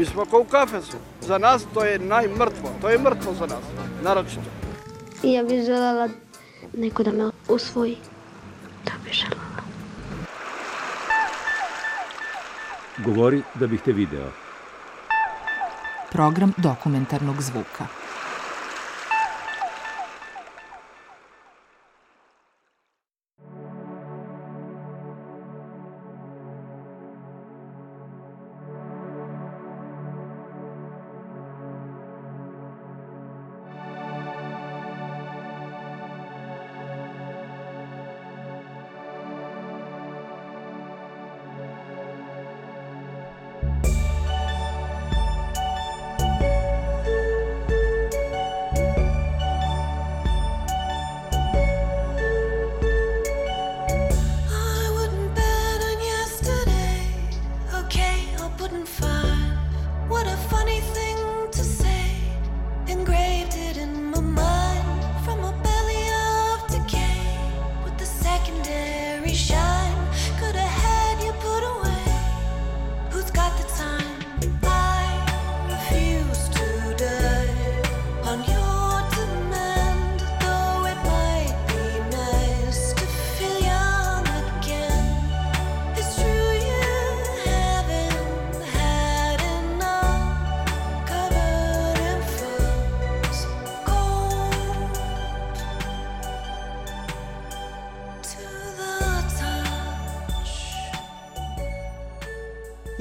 Mi smo kao u kafesu. Za nas to je najmrtvo. To je mrtvo za nas. Naročito. I ja bih želela neko da me usvoji. To bih želela. Govori da bih te video. Program dokumentarnog zvuka.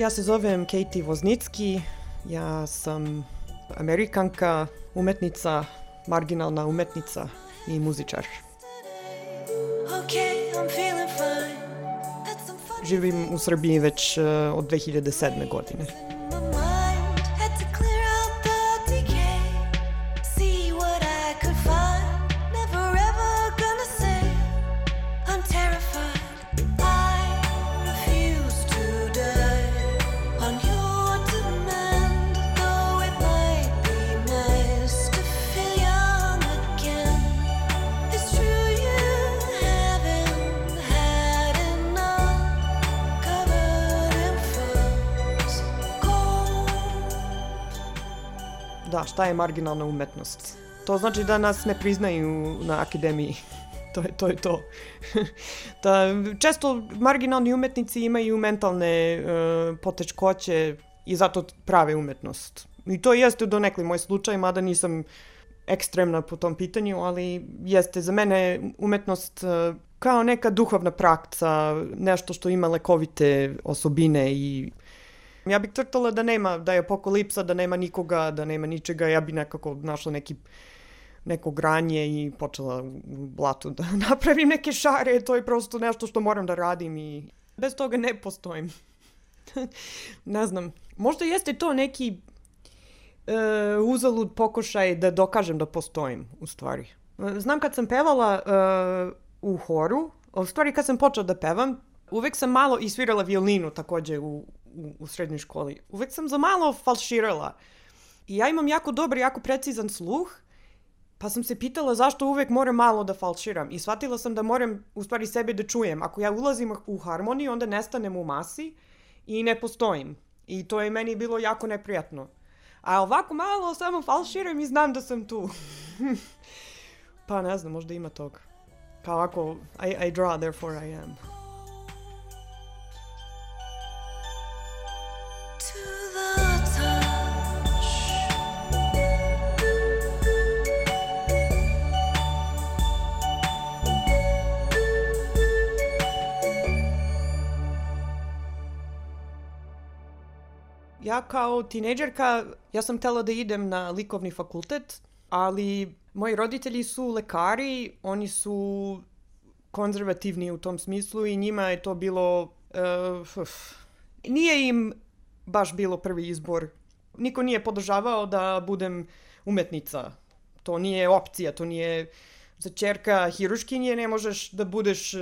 Ja se zovem Katie Voznicki, ja sam Amerikanka, umetnica, marginalna umetnica i muzičar. Živim u Srbiji već uh, od 2007. godine. Šta je marginalna umetnost? To znači da nas ne priznaju na akademiji. to je to. Je to. da, često marginalni umetnici imaju mentalne uh, poteškoće i zato prave umetnost. I to jeste do nekli moj slučaj, mada nisam ekstremna po tom pitanju, ali jeste za mene umetnost uh, kao neka duhovna praksa, nešto što ima lekovite osobine i Ja bih crtala da nema, da je apokalipsa, da nema nikoga, da nema ničega, ja bi nekako našla neki neko granje i počela u blatu da napravim neke šare, to je prosto nešto što moram da radim i bez toga ne postojim. ne znam, možda jeste to neki e, uzalud pokušaj da dokažem da postojim, u stvari. E, Znam kad sam pevala e, u horu, u stvari kad sam počela da pevam, uvek sam malo i svirala violinu takođe u, u, u srednjoj školi. Uvek sam za malo falširala. I ja imam jako dobar, jako precizan sluh, pa sam se pitala zašto uvek moram malo da falširam. I shvatila sam da moram u stvari sebe da čujem. Ako ja ulazim u harmoniju, onda nestanem u masi i ne postojim. I to je meni bilo jako neprijatno. A ovako malo samo falširam i znam da sam tu. pa ne znam, možda ima toga. Kao ako I, I draw, therefore I am. Ja kao tinejdžerka, ja sam htela da idem na likovni fakultet, ali moji roditelji su lekari, oni su konzervativni u tom smislu i njima je to bilo... Uh, uf, nije im baš bilo prvi izbor. Niko nije podržavao da budem umetnica. To nije opcija, to nije za čerka hiruškinje ne možeš da budeš uh,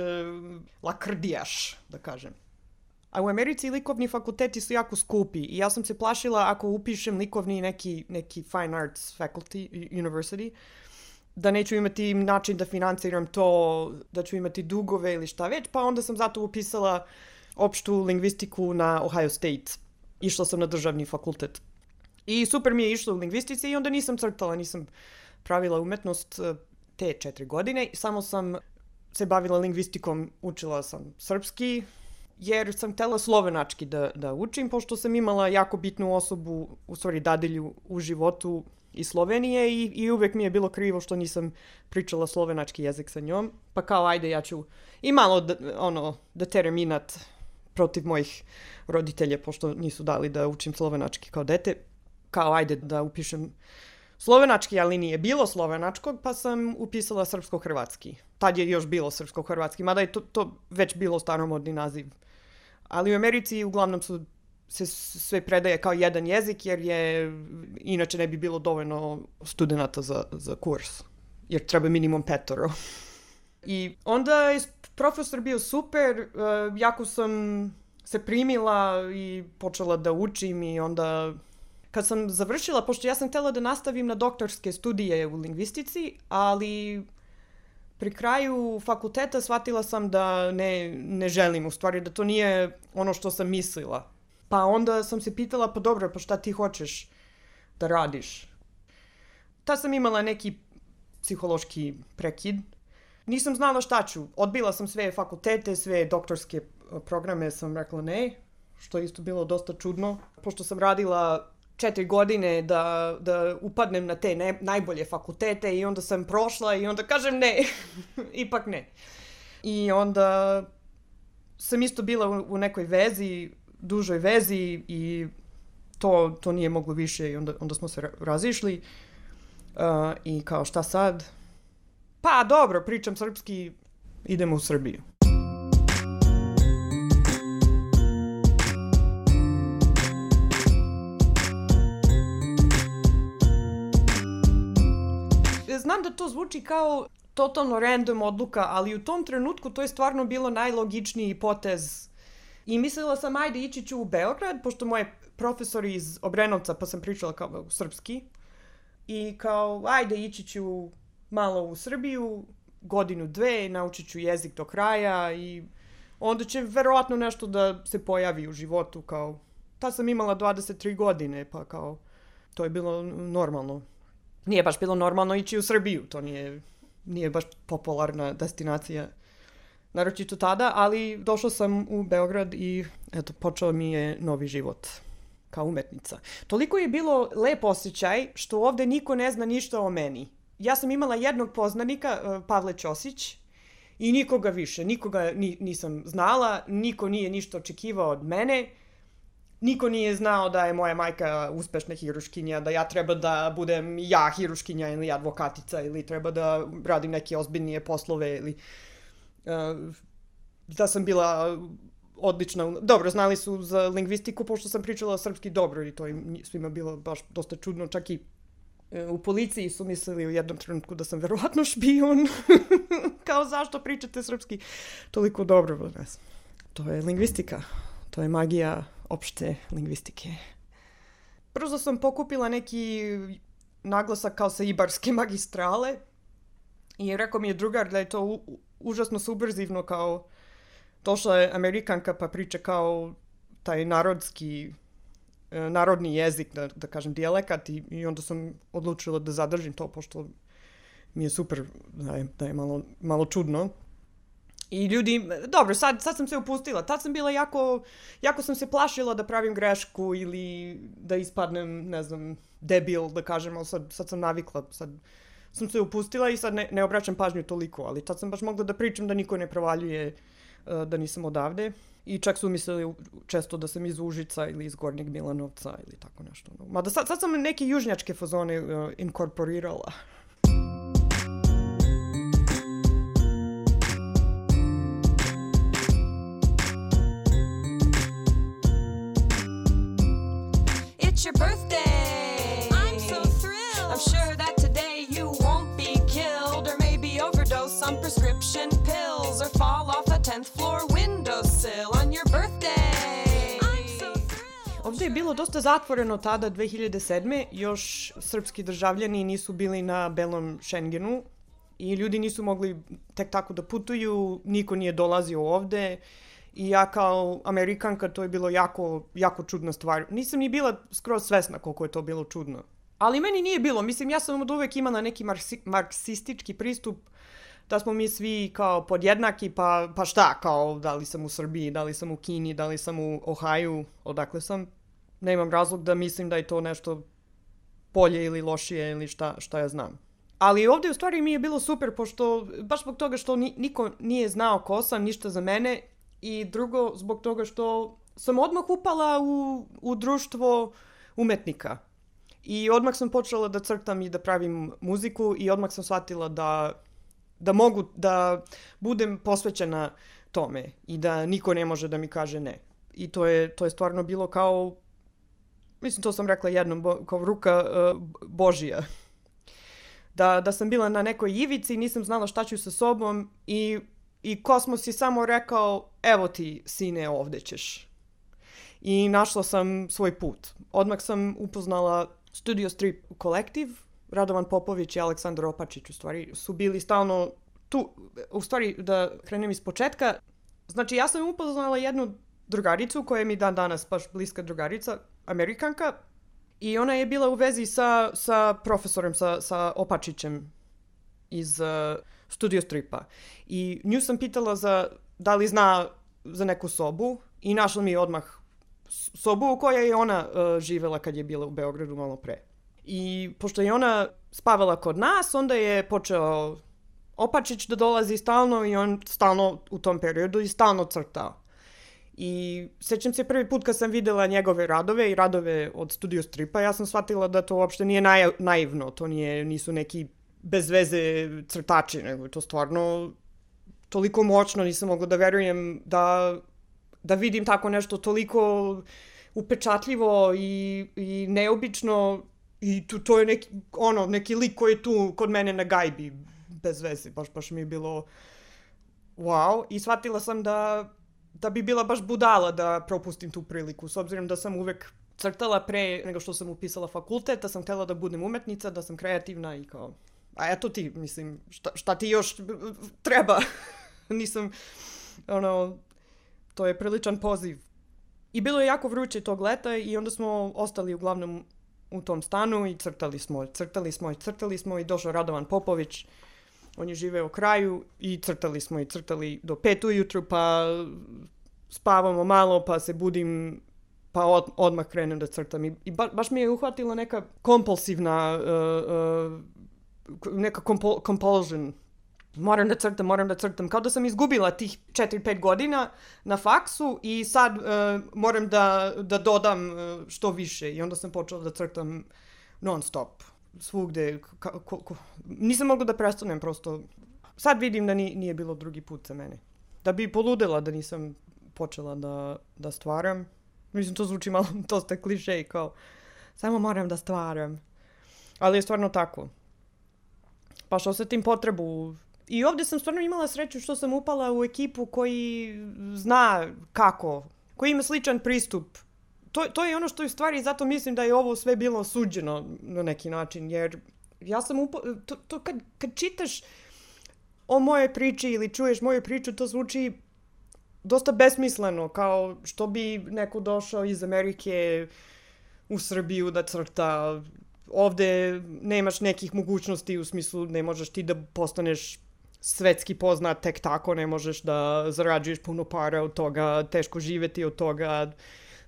lakrdijaš, da kažem. A u Americi likovni fakulteti su jako skupi i ja sam se plašila ako upišem likovni neki, neki fine arts faculty, university, da neću imati način da financiram to, da ću imati dugove ili šta već, pa onda sam zato upisala opštu lingvistiku na Ohio State. Išla sam na državni fakultet. I super mi je išlo u lingvistici i onda nisam crtala, nisam pravila umetnost eh, te četiri godine. Samo sam se bavila lingvistikom, učila sam srpski, jer sam htela slovenački da, da učim, pošto sam imala jako bitnu osobu, u stvari dadilju u životu iz Slovenije i, i uvek mi je bilo krivo što nisam pričala slovenački jezik sa njom. Pa kao, ajde, ja ću i malo da, ono, da terminat protiv mojih roditelja, pošto nisu dali da učim slovenački kao dete. Kao, ajde da upišem slovenački, ali nije bilo slovenačkog, pa sam upisala srpsko-hrvatski. Tad je još bilo srpsko-hrvatski, mada je to, to već bilo staromodni naziv. Ali u Americi uglavnom su se sve predaje kao jedan jezik, jer je, inače ne bi bilo dovoljno studenta za, za kurs. Jer treba minimum petoro. I onda je profesor bio super, uh, jako sam se primila i počela da učim i onda kad sam završila, pošto ja sam htela da nastavim na doktorske studije u lingvistici, ali pri kraju fakulteta shvatila sam da ne, ne želim, u stvari da to nije ono što sam mislila. Pa onda sam se pitala, pa dobro, pa šta ti hoćeš da radiš? Ta sam imala neki psihološki prekid. Nisam znala šta ću. Odbila sam sve fakultete, sve doktorske programe, sam rekla ne, što je isto bilo dosta čudno, pošto sam radila četiri godine da, da upadnem na te ne, najbolje fakultete i onda sam prošla i onda kažem ne, ipak ne. I onda sam isto bila u, u nekoj vezi, dužoj vezi i to, to nije moglo više i onda, onda smo se razišli. Uh, I kao šta sad? Pa dobro, pričam srpski, idemo u Srbiju. To zvuči kao totalno random odluka, ali u tom trenutku to je stvarno bilo najlogičniji potez. I mislila sam, ajde, ići ću u Beograd, pošto moje profesori iz Obrenovca, pa sam pričala kao srpski. I kao, ajde, ići ću malo u Srbiju, godinu, dve, naučit ću jezik do kraja i onda će verovatno nešto da se pojavi u životu, kao, ta sam imala 23 godine, pa kao, to je bilo normalno nije baš bilo normalno ići u Srbiju, to nije, nije baš popularna destinacija naročito tada, ali došla sam u Beograd i eto, počeo mi je novi život kao umetnica. Toliko je bilo lep osjećaj što ovde niko ne zna ništa o meni. Ja sam imala jednog poznanika, eh, Pavle Ćosić, i nikoga više, nikoga ni, nisam znala, niko nije ništa očekivao od mene niko nije znao da je moja majka uspešna hiruškinja, da ja treba da budem ja hiruškinja ili advokatica ili treba da radim neke ozbiljnije poslove ili uh, da sam bila odlična. Dobro, znali su za lingvistiku pošto sam pričala srpski dobro i to im svima bilo baš dosta čudno, čak i uh, u policiji su mislili u jednom trenutku da sam verovatno špijun. Kao zašto pričate srpski toliko dobro? To je lingvistika. To je magija opšte lingvistike. Brzo sam pokupila neki naglasak kao sa Ibarske magistrale i rekao mi je drugar da je to u, užasno subverzivno kao došla je Amerikanka pa priča kao taj narodski e, narodni jezik, da, da kažem, dijalekat i, i onda sam odlučila da zadržim to, pošto mi je super da je, da je malo, malo čudno. I ljudi, dobro, sad, sad sam se upustila. Tad sam bila jako, jako sam se plašila da pravim grešku ili da ispadnem, ne znam, debil, da kažem, ali sad, sad sam navikla, sad sam se upustila i sad ne, ne obraćam pažnju toliko, ali tad sam baš mogla da pričam da niko ne provaljuje uh, da nisam odavde. I čak su mislili često da sam iz Užica ili iz Gornjeg Milanovca ili tako nešto. Mada sad, sad sam neke južnjačke fazone uh, inkorporirala. it's your birthday. I'm so thrilled. I'm sure that today you won't be killed or maybe overdose on prescription pills or fall off a 10th floor windowsill on your birthday. I'm so thrilled. Ovde je bilo dosta zatvoreno tada 2007. Još srpski državljani nisu bili na belom Schengenu i ljudi nisu mogli tek tako da putuju, niko nije dolazio ovde. Uh, i ja kao Amerikanka to je bilo jako, jako čudna stvar. Nisam ni bila skroz svesna koliko je to bilo čudno. Ali meni nije bilo, mislim ja sam od uvek imala neki marksi, marksistički pristup da smo mi svi kao podjednaki, pa, pa šta, kao da li sam u Srbiji, da li sam u Kini, da li sam u Ohaju, odakle sam. Nemam razlog da mislim da je to nešto bolje ili lošije ili šta, šta ja znam. Ali ovde u stvari mi je bilo super, pošto, baš zbog toga što ni, niko nije znao ko sam, ništa za mene, i drugo zbog toga što sam odmah upala u, u društvo umetnika. I odmah sam počela da crtam i da pravim muziku i odmah sam shvatila da, da mogu da budem posvećena tome i da niko ne može da mi kaže ne. I to je, to je stvarno bilo kao, mislim to sam rekla jednom, bo, kao ruka uh, Božija. Da, da sam bila na nekoj ivici, nisam znala šta ću sa sobom i, i kosmos je samo rekao, evo ti sine ovde ćeš. I našla sam svoj put. Odmah sam upoznala Studio Strip kolektiv, Radovan Popović i Aleksandar Opačić u stvari su bili stalno tu, u stvari da krenem iz početka, znači ja sam upoznala jednu drugaricu koja je mi dan danas baš bliska drugarica, Amerikanka, i ona je bila u vezi sa, sa profesorem, sa, sa Opačićem iz uh, Studio Stripa. I nju sam pitala za da li zna za neku sobu i našla mi je odmah sobu u kojoj je ona uh, živela kad je bila u Beogradu malo pre. I pošto je ona spavala kod nas, onda je počeo Opačić da dolazi stalno i on stalno u tom periodu i stalno crtao. I sećam se prvi put kad sam videla njegove radove i radove od Studio Stripa, ja sam shvatila da to uopšte nije naj, naivno, to nije, nisu neki bez veze crtači, nego to stvarno toliko moćno, nisam mogla da verujem da, da vidim tako nešto toliko upečatljivo i, i neobično i tu, to je neki, ono, neki lik koji je tu kod mene na gajbi, bez veze, baš, baš mi je bilo wow. I shvatila sam da, da bi bila baš budala da propustim tu priliku, s obzirom da sam uvek crtala pre nego što sam upisala fakultet, da sam htela da budem umetnica, da sam kreativna i kao, a eto ti, mislim, šta, šta ti još treba? Nisam, ono, to je priličan poziv. I bilo je jako vruće tog leta i onda smo ostali uglavnom u tom stanu i crtali smo, crtali smo i crtali smo i došao Radovan Popović, on je živeo u kraju i crtali smo i crtali do pet ujutru, pa spavamo malo, pa se budim, pa od, odmah krenem da crtam. I, i ba, baš mi je uhvatila neka kompulsivna, uh, uh, neka compul compulsion. Moram da crtam, moram da crtam. Kao da sam izgubila tih 4-5 godina na faksu i sad uh, moram da, da dodam uh, što više. I onda sam počela da crtam non stop svugde, ka, ko, ko, nisam mogla da prestanem prosto. Sad vidim da ni, nije bilo drugi put za mene. Da bi poludela da nisam počela da, da stvaram. Mislim, to zvuči malo dosta kliše kao samo moram da stvaram. Ali je stvarno tako. Pa što se tim potrebu I ovde sam stvarno imala sreću što sam upala u ekipu koji zna kako, koji ima sličan pristup to, to je ono što je stvari, zato mislim da je ovo sve bilo suđeno na neki način, jer ja sam upo... To, to kad, kad čitaš o moje priči ili čuješ moju priču, to zvuči dosta besmisleno, kao što bi neko došao iz Amerike u Srbiju da crta. Ovde nemaš nekih mogućnosti u smislu ne možeš ti da postaneš svetski poznat tek tako, ne možeš da zarađuješ puno para od toga, teško živeti od toga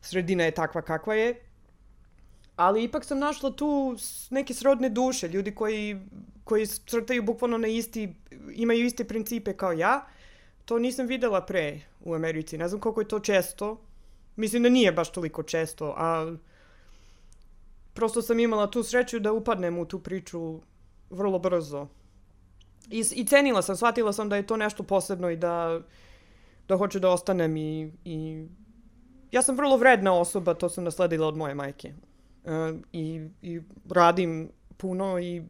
sredina je takva kakva je. Ali ipak sam našla tu neke srodne duše, ljudi koji, koji crtaju bukvalno na isti, imaju iste principe kao ja. To nisam videla pre u Americi. Ne znam koliko je to često. Mislim da nije baš toliko često, a prosto sam imala tu sreću da upadnem u tu priču vrlo brzo. I, i cenila sam, shvatila sam da je to nešto posebno i da, da hoću da ostanem i, i ja sam vrlo vredna osoba, to sam nasledila od moje majke. Uh, i, I radim puno i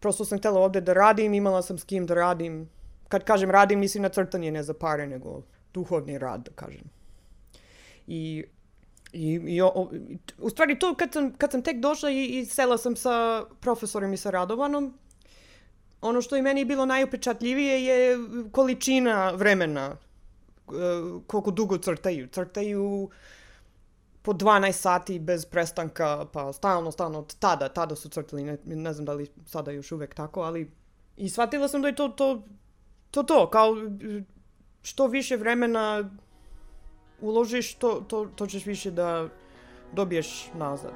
prosto sam htela ovde da radim, imala sam s kim da radim. Kad kažem radim, mislim na crtanje, ne za pare, nego duhovni rad, da kažem. I, i, i o, u stvari to kad sam, kad sam tek došla i, i sela sam sa profesorom i sa Radovanom, ono što je meni bilo najupečatljivije je količina vremena e, koliko dugo crtaju. Crtaju po 12 sati bez prestanka, pa stalno, stalno, tada, tada su crtali, ne, ne znam da li sada još uvek tako, ali i shvatila sam da je to to, to, to kao što više vremena uložiš, to, to, to ćeš više da dobiješ nazad.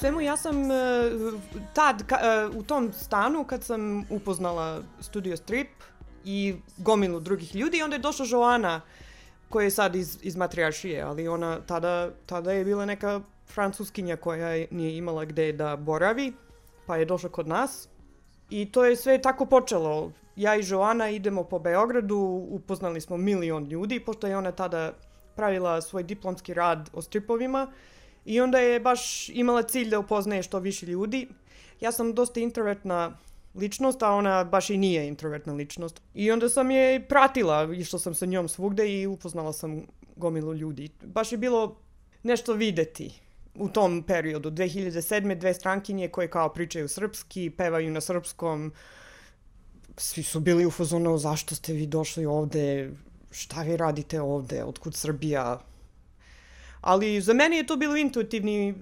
Svemu, ja sam e, tad, ka, e, u tom stanu, kad sam upoznala Studio Strip i gomilu drugih ljudi, onda je došla Joana, koja je sad iz, iz matrijaršije, ali ona tada, tada je bila neka francuskinja koja je- nije imala gde da boravi, pa je došla kod nas. I to je sve tako počelo. Ja i Joana idemo po Beogradu, upoznali smo milion ljudi, pošto je ona tada pravila svoj diplomski rad o stripovima. I onda je baš imala cilj da upoznaje što više ljudi. Ja sam dosta introvertna ličnost, a ona baš i nije introvertna ličnost. I onda sam je pratila, išla sam sa njom svugde i upoznala sam gomilu ljudi. Baš je bilo nešto videti u tom periodu. 2007. dve strankinje koje kao pričaju srpski, pevaju na srpskom. Svi su bili u fazonu zašto ste vi došli ovde, šta vi radite ovde, otkud Srbija, ali za mene je to bilo intuitivni,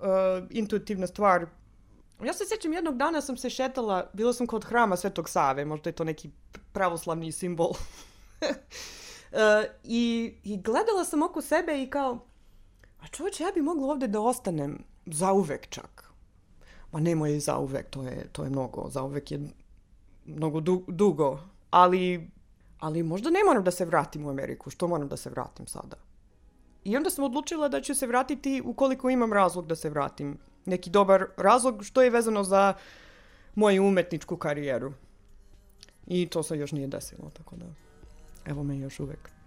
uh, intuitivna stvar. Ja se sjećam jednog dana sam se šetala, bila sam kod hrama Svetog Save, možda je to neki pravoslavni simbol. Uh, i, I gledala sam oko sebe i kao, a čovječe, ja bi mogla ovde da ostanem zauvek čak. Ma nemoj zauvek, to je, to je mnogo, zauvek je mnogo du, dugo. Ali, ali možda ne moram da se vratim u Ameriku, što moram da se vratim sada? I onda sam odlučila da ću se vratiti ukoliko imam razlog da se vratim. Neki dobar razlog što je vezano za moju umetničku karijeru. I to se još nije desilo, tako da evo me još uvek.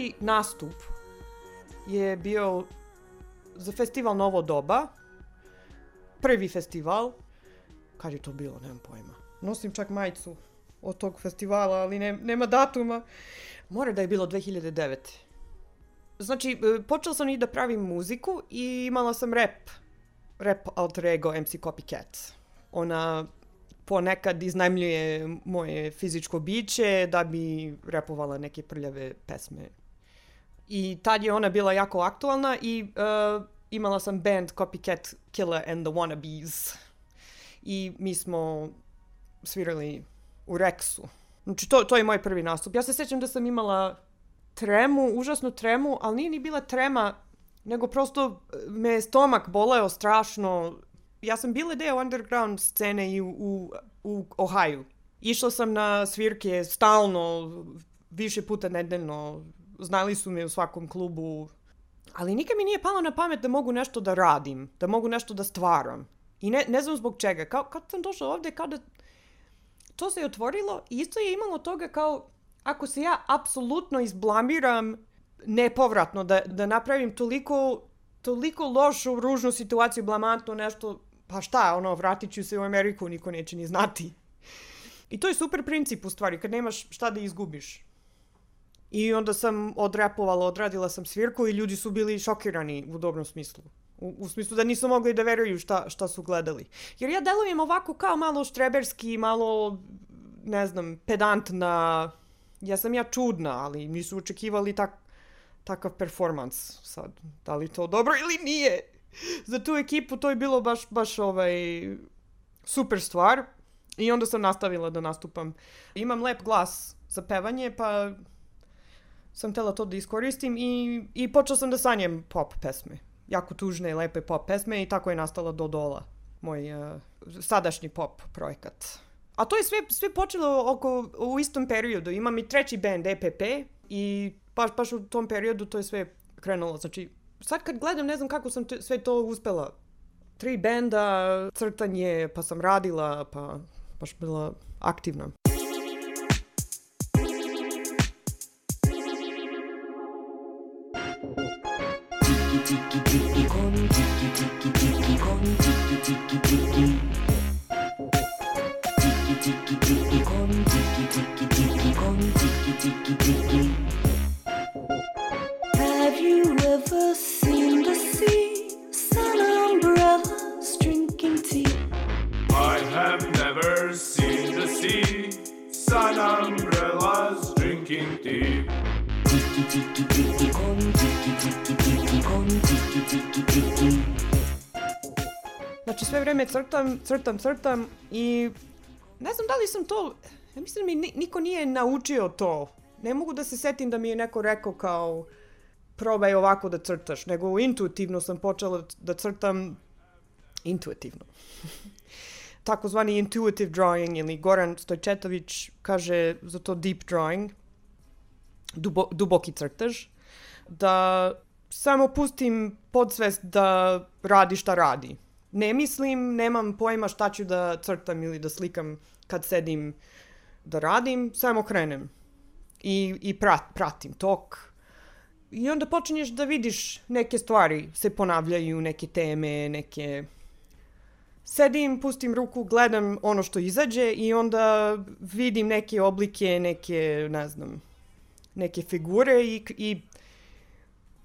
Prvi nastup je bio za festival Novo doba. Prvi festival. Kad je to bilo, nemam pojma. Nosim čak majicu od tog festivala, ali ne, nema datuma. Mora da je bilo 2009. Znači, e, počela sam i da pravim muziku i imala sam rap. Rap alter ego MC Copycat. Ona ponekad iznajmljuje moje fizičko biće da bi repovala neke prljave pesme. I tad je ona bila jako aktualna i uh, imala sam band Copycat Killer and the Wannabes. I mi smo svirali u Rexu. Znači, to, to je moj prvi nastup. Ja se sjećam da sam imala tremu, užasnu tremu, ali nije ni bila trema, nego prosto e, me stomak boleo strašno. Ja sam bila deo underground scene i u, u, u Ohio. Išla sam na svirke stalno, više puta nedeljno. Znali su me u svakom klubu. Ali nikad mi nije palo na pamet da mogu nešto da radim, da mogu nešto da stvaram. I ne, ne znam zbog čega. Kao, kad sam došla ovde, kao da to se je otvorilo i isto je imalo toga kao ako se ja apsolutno izblamiram nepovratno da, da napravim toliko, toliko lošu, ružnu situaciju, blamantno nešto, pa šta, ono, vratit ću se u Ameriku, niko neće ni znati. I to je super princip u stvari, kad nemaš šta da izgubiš. I onda sam odrapovala, odradila sam svirku i ljudi su bili šokirani u dobrom smislu. U, u smislu da nisu mogli da veruju šta, šta su gledali. Jer ja delujem ovako kao malo štreberski, malo, ne znam, pedantna. Ja sam ja čudna, ali nisu očekivali tak, takav performans. Sad, da li to dobro ili nije? Za tu ekipu to je bilo baš, baš ovaj, super stvar. I onda sam nastavila da nastupam. Imam lep glas za pevanje, pa sam htela to da iskoristim i, i počela sam da sanjem pop pesme. Jako tužne i lepe pop pesme i tako je nastala Dodola, moj uh, sadašnji pop projekat. A to je sve, sve počelo oko, u istom periodu. Imam i treći band EPP i baš, baš u tom periodu to je sve krenulo. Znači, sad kad gledam ne znam kako sam te, sve to uspela. Tri benda, crtanje, pa sam radila, pa baš bila aktivna. con con con con Have you ever seen the sea? Sun umbrellas drinking tea. I have never seen the sea. Sun umbrellas drinking tea. Con. Znači sve vreme crtam, crtam, crtam i ne znam da li sam to, ja mislim da mi ni- niko nije naučio to. Ne mogu da se setim da mi je neko rekao kao probaj ovako da crtaš, nego intuitivno sam počela da crtam intuitivno. Takozvani intuitive drawing ili Goran Stojčetović kaže za to deep drawing, dubo, duboki crtež, da samo pustim podsvest da radi šta radi. Ne mislim, nemam pojma šta ću da crtam ili da slikam kad sedim da radim, samo krenem. I, i prat, pratim tok. I onda počinješ da vidiš neke stvari se ponavljaju, neke teme, neke... Sedim, pustim ruku, gledam ono što izađe i onda vidim neke oblike, neke, ne znam, neke figure i, i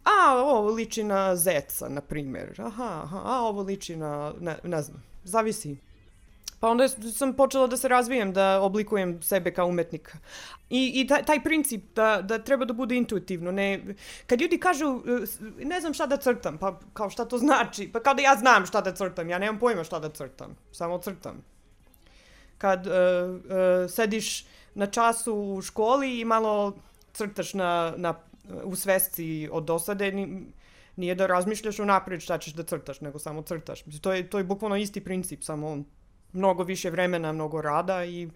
a, ovo liči na zeca, na primjer. Aha, aha, a ovo liči na, ne, ne znam, zavisi. Pa onda sam počela da se razvijem, da oblikujem sebe kao umetnika. I, i taj, taj princip da, da treba da bude intuitivno. Ne, kad ljudi kažu, e, ne znam šta da crtam, pa kao šta to znači? Pa kao da ja znam šta da crtam, ja nemam pojma šta da crtam, samo crtam. Kad uh, uh, sediš na času u školi i malo crtaš na, na, u svesci od dosade, ni, nije da razmišljaš unapred šta ćeš da crtaš, nego samo crtaš. Mislim, to je, to je bukvalno isti princip, samo mnogo više vremena, mnogo rada i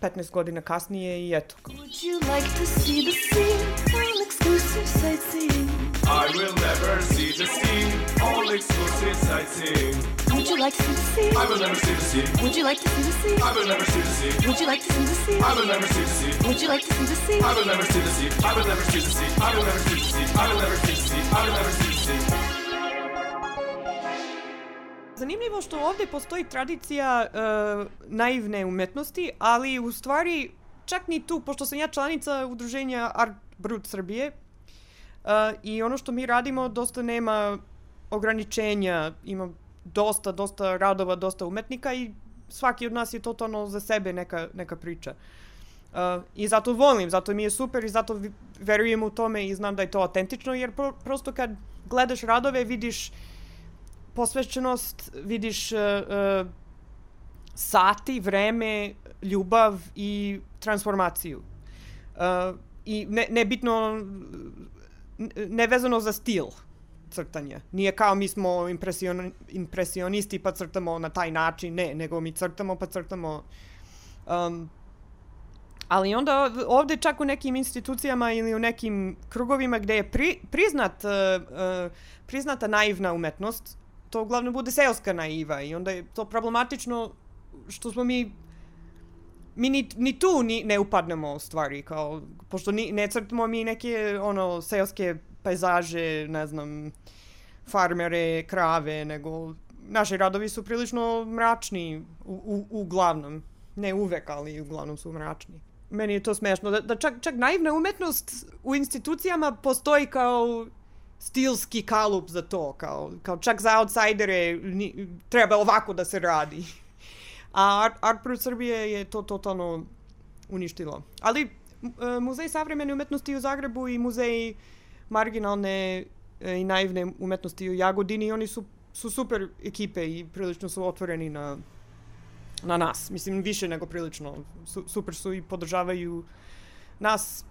15 godina kasnije i eto. Would you like to see the sea? All exclusive sightseeing. I will never see the sea. All exclusive sightseeing. Would you like to see the sea? I will never see the sea. Would you like to see the sea? I will never see the sea. Would you like to see the sea? I will never see the sea. Would you like to see the sea? I will never see the sea. I will never see the sea. I will never see the sea. I will never see the sea. I will never see the sea. Zanimljivo što ovde postoji tradicija uh, naivne umetnosti, ali u stvari čak ni tu, pošto sam ja članica udruženja Art Brut Srbije uh, i ono što mi radimo dosta nema ograničenja, ima dosta, dosta radova, dosta umetnika i svaki od nas je totalno za sebe neka, neka priča. Uh, I zato volim, zato mi je super i zato verujem u tome i znam da je to autentično, jer pro, prosto kad gledaš radove vidiš posvećenost, vidiš uh, uh, sati, vreme, ljubav i transformaciju. Uh, I ne, nebitno, nevezano za stil crtanja. Nije kao mi smo impresion, impresionisti pa crtamo na taj način, ne, nego mi crtamo pa crtamo um, Ali onda ovde čak u nekim institucijama ili u nekim krugovima gde je pri, priznat, uh, uh, priznata naivna umetnost, to uglavnom bude seoska naiva i onda je to problematično što smo mi mi ni, ni tu ni, ne upadnemo u stvari, kao, pošto ni, ne crtamo mi neke ono, seoske pejzaže, ne znam, farmere, krave, nego naši radovi su prilično mračni u, u, uglavnom. Ne uvek, ali uglavnom su mračni. Meni je to smešno, da, da čak, čak naivna umetnost u institucijama postoji kao stilski kalup za to, kao, kao čak za outsidere ni, treba ovako da se radi. A Art, Art Pro Srbije je to totalno uništilo. Ali e, Muzej savremene umetnosti u Zagrebu i Muzej marginalne e, i naivne umetnosti u Jagodini, oni su, su super ekipe i prilično su otvoreni na, na nas. Mislim, više nego prilično. Su, super su i podržavaju nas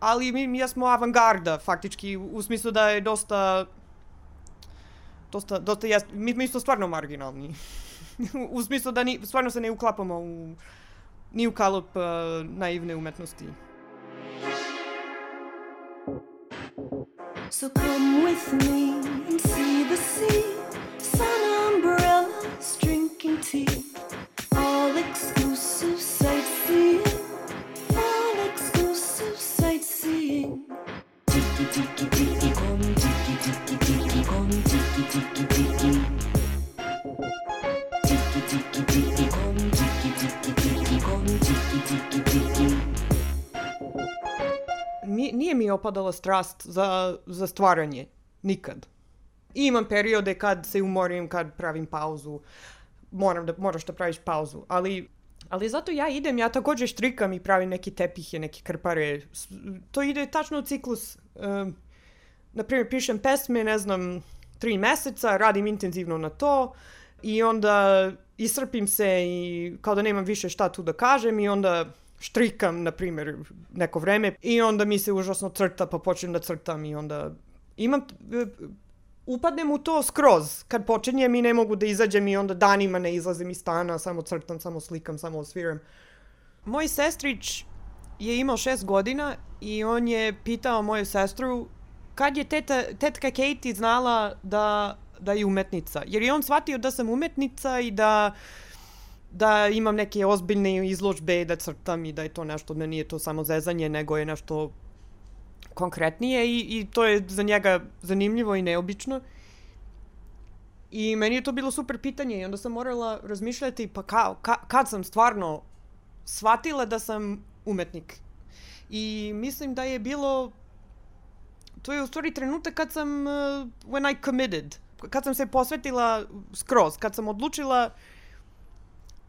ali mi, mi smo avangarda faktički u, smislu da je dosta dosta, dosta jas, mi smo isto stvarno marginalni. U smislu da ni, stvarno se ne uklapamo u, ni u kalup uh, naivne umetnosti. So come with me and see the sea, sun umbrellas, drinking tea, all exclusive sightseeing, all exclusive sightseeing. Tiki tiki tiki come tiki tiki tiki come tiki tiki tiki. Tiki. Nije, mi opadala strast za, za stvaranje. Nikad. I imam periode kad se umorim, kad pravim pauzu. Moram da, moraš da praviš pauzu. Ali, ali zato ja idem, ja takođe štrikam i pravim neki tepihe, neke krpare. To ide tačno u ciklus. Um, na primjer, pišem pesme, ne znam, tri meseca, radim intenzivno na to i onda iscrpim se i kao da nemam više šta tu da kažem i onda štrikam, na primjer, neko vreme i onda mi se užasno crta pa počnem da crtam i onda imam e, upadnem u to skroz kad počinjem i ne mogu da izađem i onda danima ne izlazim iz stana, samo crtam, samo slikam, samo osviram. Moj sestrić je imao šest godina i on je pitao moju sestru kad je teta, tetka Katie znala da, da je umetnica. Jer je on shvatio da sam umetnica i da da imam neke ozbiljne izložbe, da crtam i da je to nešto, da nije to samo zezanje, nego je nešto konkretnije i, i to je za njega zanimljivo i neobično. I meni je to bilo super pitanje i onda sam morala razmišljati pa kao, ka, kad sam stvarno shvatila da sam umetnik. I mislim da je bilo to je u stvari trenutak kad sam uh, when I committed kad sam se posvetila skroz kad sam odlučila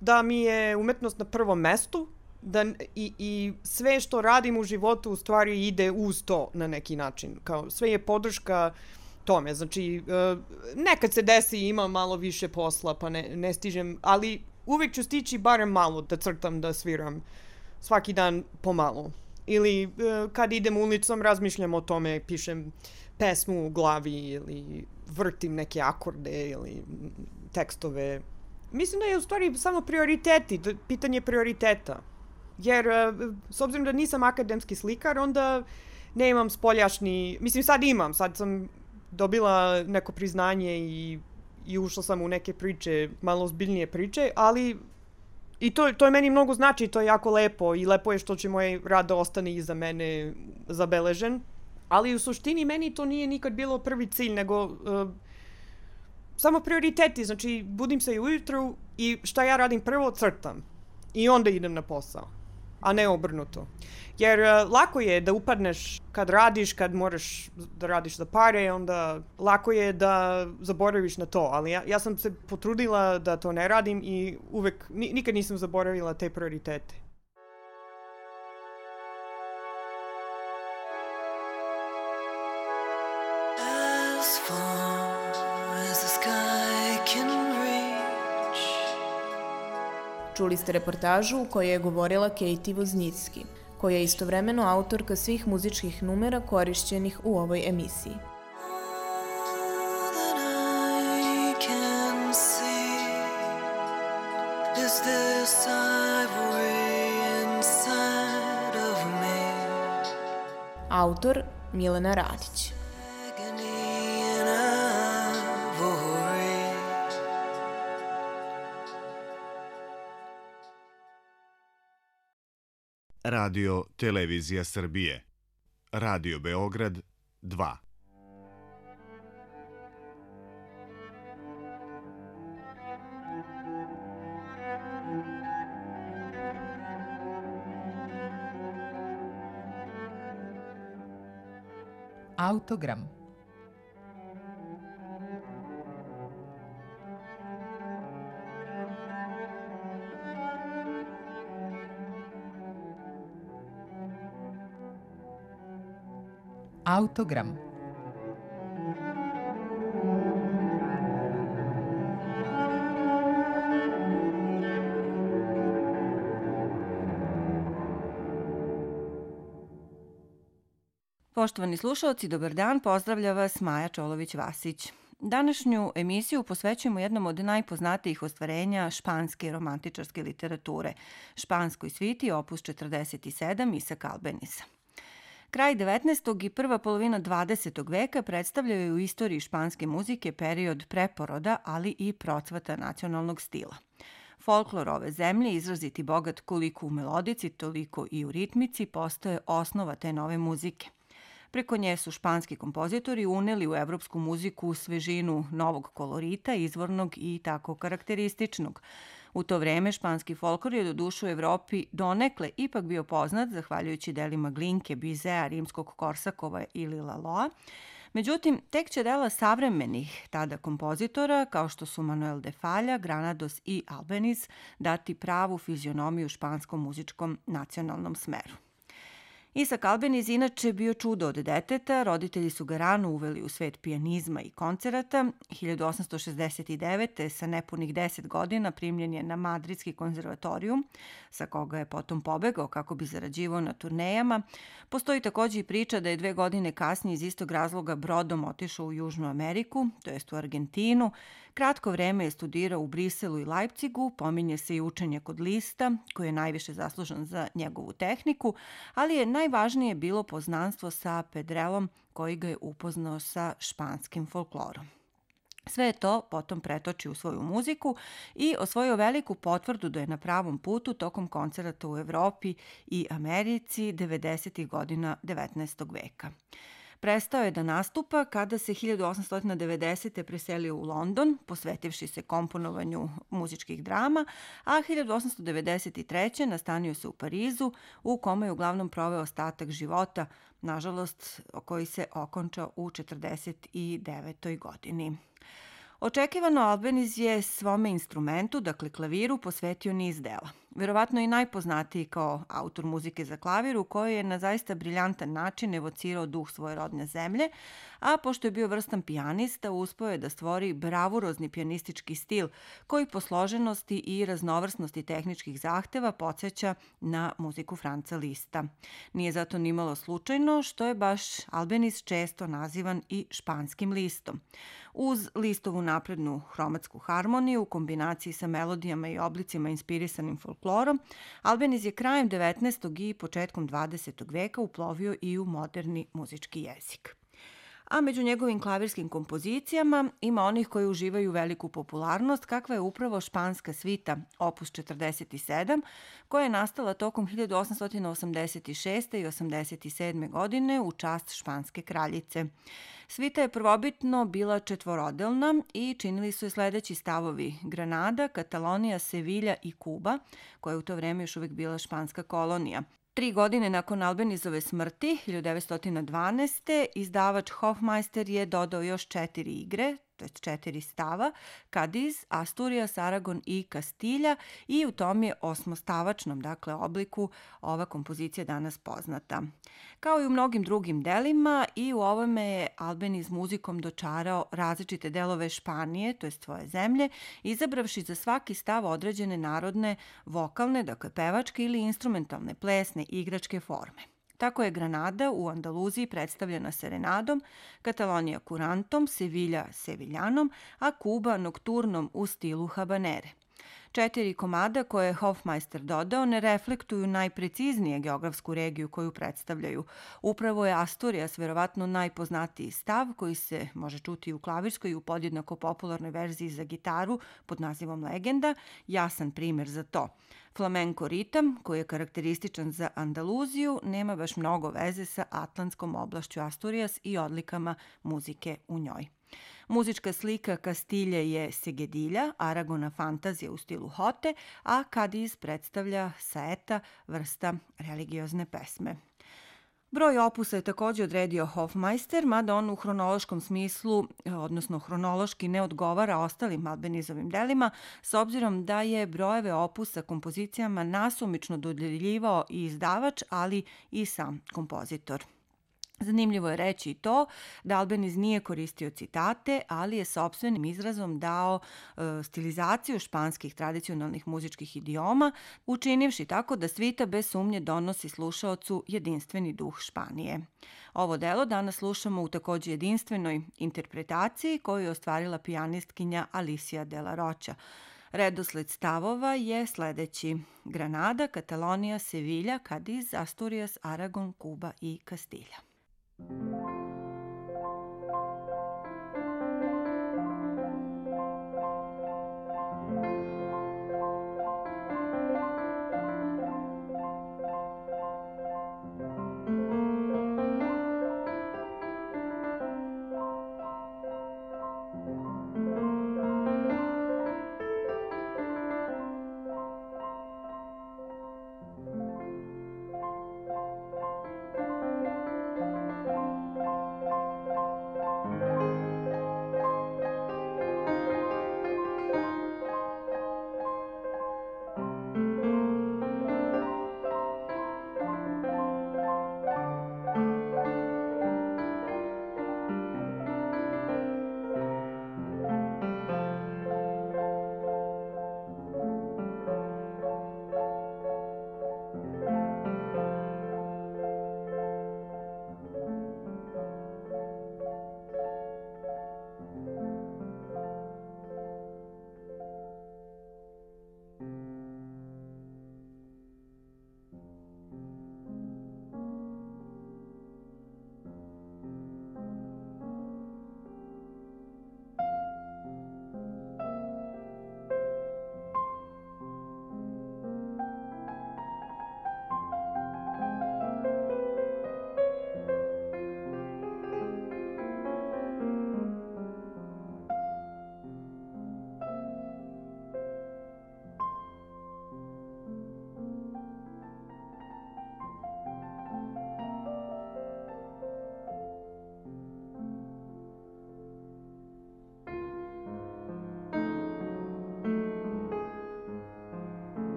da mi je umetnost na prvom mestu da i, i sve što radim u životu u stvari ide uz to na neki način. Kao sve je podrška tome. Znači uh, nekad se desi i imam malo više posla pa ne, ne stižem ali uvek ću stići barem malo da crtam da sviram svaki dan pomalo. Ili uh, kad idem ulicom razmišljam o tome pišem pesmu u glavi ili vrtim neke akorde ili tekstove Mislim da je u stvari samo prioriteti, da- pitanje prioriteta. Jer, e, s obzirom da nisam akademski slikar, onda nemam spoljašni... Mislim, sad imam, sad sam dobila neko priznanje i, i ušla sam u neke priče, malo ozbiljnije priče, ali i to, to je meni mnogo znači, to je jako lepo i lepo je što će moj rad da ostane iza mene zabeležen. Ali u suštini meni to nije nikad bilo prvi cilj, nego uh, samo prioriteti, znači budim se i ujutru i šta ja radim prvo, crtam. I onda idem na posao, a ne obrnuto. Jer uh, lako je da upadneš kad radiš, kad moraš da radiš za pare, onda lako je da zaboraviš na to. Ali ja, ja sam se potrudila da to ne radim i uvek, ni, nikad nisam zaboravila te prioritete. Čuli ste reportažu u kojoj je govorila Katie Voznicki, koja je istovremeno autorka svih muzičkih numera korišćenih u ovoj emisiji. Autor Milena Radić. Radio Televizija Srbije. Radio Beograd 2. Autogram Autogram. Poštovani slušalci, dobar dan, pozdravlja vas Maja Čolović-Vasić. Današnju emisiju posvećujemo jednom od najpoznatijih ostvarenja španske romantičarske literature, španskoj sviti opus 47 Isak Albenisa. Kraj 19. i prva polovina 20. veka predstavljaju u istoriji španske muzike period preporoda, ali i procvata nacionalnog stila. Folklor ove zemlje, izraziti bogat koliko u melodici, toliko i u ritmici, postoje osnova te nove muzike – Preko nje su španski kompozitori uneli u evropsku muziku svežinu novog kolorita, izvornog i tako karakterističnog. U to vreme španski folklor je do dušu u Evropi donekle ipak bio poznat zahvaljujući delima Glinke, Bizea, Rimskog Korsakova ili Laloa. Međutim, tek će dela savremenih tada kompozitora, kao što su Manuel de Falla, Granados i Albanese, dati pravu fizionomiju španskom muzičkom nacionalnom smeru. Isak Albeniz inače bio čudo od deteta, roditelji su ga rano uveli u svet pijanizma i koncerata. 1869. sa nepunih 10 godina primljen je na Madridski konzervatorijum, sa koga je potom pobegao kako bi zarađivao na turnejama. Postoji takođe i priča da je dve godine kasnije iz istog razloga brodom otišao u Južnu Ameriku, to jest u Argentinu. Kratko vreme je studirao u Briselu i Leipzigu, pominje se i učenje kod Lista, koji je najviše zaslužan za njegovu tehniku, ali je najvažnije bilo poznanstvo sa Pedrelom koji ga je upoznao sa španskim folklorom. Sve je to potom pretoči u svoju muziku i osvojio veliku potvrdu da je na pravom putu tokom koncerata u Evropi i Americi 90. godina 19. veka. Prestao je da nastupa kada se 1890. preselio u London, posvetivši se komponovanju muzičkih drama, a 1893. nastanio se u Parizu, u kome je uglavnom proveo ostatak života, nažalost, koji se okončao u 49. godini. Očekivano Albeniz je svome instrumentu, dakle klaviru, posvetio niz dela. Verovatno i najpoznatiji kao autor muzike za klavir u kojoj je na zaista briljantan način evocirao duh svoje rodne zemlje, a pošto je bio vrstan pijanista, uspio je da stvori bravurozni pijanistički stil koji po složenosti i raznovrsnosti tehničkih zahteva podsjeća na muziku Franca Lista. Nije zato nimalo slučajno što je baš Albeniz često nazivan i španskim listom. Uz listovu naprednu hromatsku harmoniju u kombinaciji sa melodijama i oblicima inspirisanim folklorom, Albeniz je krajem 19. i početkom 20. veka uplovio i u moderni muzički jezik a među njegovim klavirskim kompozicijama ima onih koji uživaju veliku popularnost, kakva je upravo španska svita opus 47, koja je nastala tokom 1886. i 87. godine u čast španske kraljice. Svita je prvobitno bila četvorodelna i činili su je sledeći stavovi Granada, Katalonija, Sevilja i Kuba, koja je u to vreme još uvek bila španska kolonija. Tri godine nakon Albenizove smrti, 1912. izdavač Hofmeister je dodao još četiri igre, to je četiri stava, Cadiz, Asturias, Aragon i Kastilja i u tom je osmostavačnom dakle, obliku ova kompozicija danas poznata. Kao i u mnogim drugim delima i u ovome je Albeniz muzikom dočarao različite delove Španije, to je svoje zemlje, izabravši za svaki stav određene narodne vokalne, dakle pevačke ili instrumentalne, plesne, igračke forme. Tako je Granada u Andaluziji predstavljena serenadom, Katalonija kurantom, Sevilja seviljanom, a Kuba nokturnom u stilu habanere. Četiri komada koje je Hofmeister dodao ne reflektuju najpreciznije geografsku regiju koju predstavljaju. Upravo je Asturias verovatno najpoznatiji stav koji se može čuti u klavirskoj i u podjednako popularnoj verziji za gitaru pod nazivom Legenda, jasan primer za to. Flamenko ritam, koji je karakterističan za Andaluziju, nema baš mnogo veze sa atlantskom oblašću Asturias i odlikama muzike u njoj. Muzička slika Kastilje je Segedilja, Aragona fantazija u stilu Hote, a Kadiz predstavlja saeta, vrsta religiozne pesme. Broj opusa je takođe odredio Hofmeister, mada on u hronološkom smislu, odnosno hronološki ne odgovara ostalim Albenizovim delima, s obzirom da je brojeve opusa kompozicijama nasumično dodeljivao i izdavač, ali i sam kompozitor. Zanimljivo je reći i to da Albeniz nije koristio citate, ali je sobstvenim izrazom dao e, stilizaciju španskih tradicionalnih muzičkih idioma, učinivši tako da svita bez sumnje donosi slušaocu jedinstveni duh Španije. Ovo delo danas slušamo u takođe jedinstvenoj interpretaciji koju je ostvarila pijanistkinja Alicia de la Rocha. Redosled stavova je sledeći. Granada, Katalonija, Sevilja, Cadiz, Asturias, Aragon, Kuba i Kastilja. Thank you.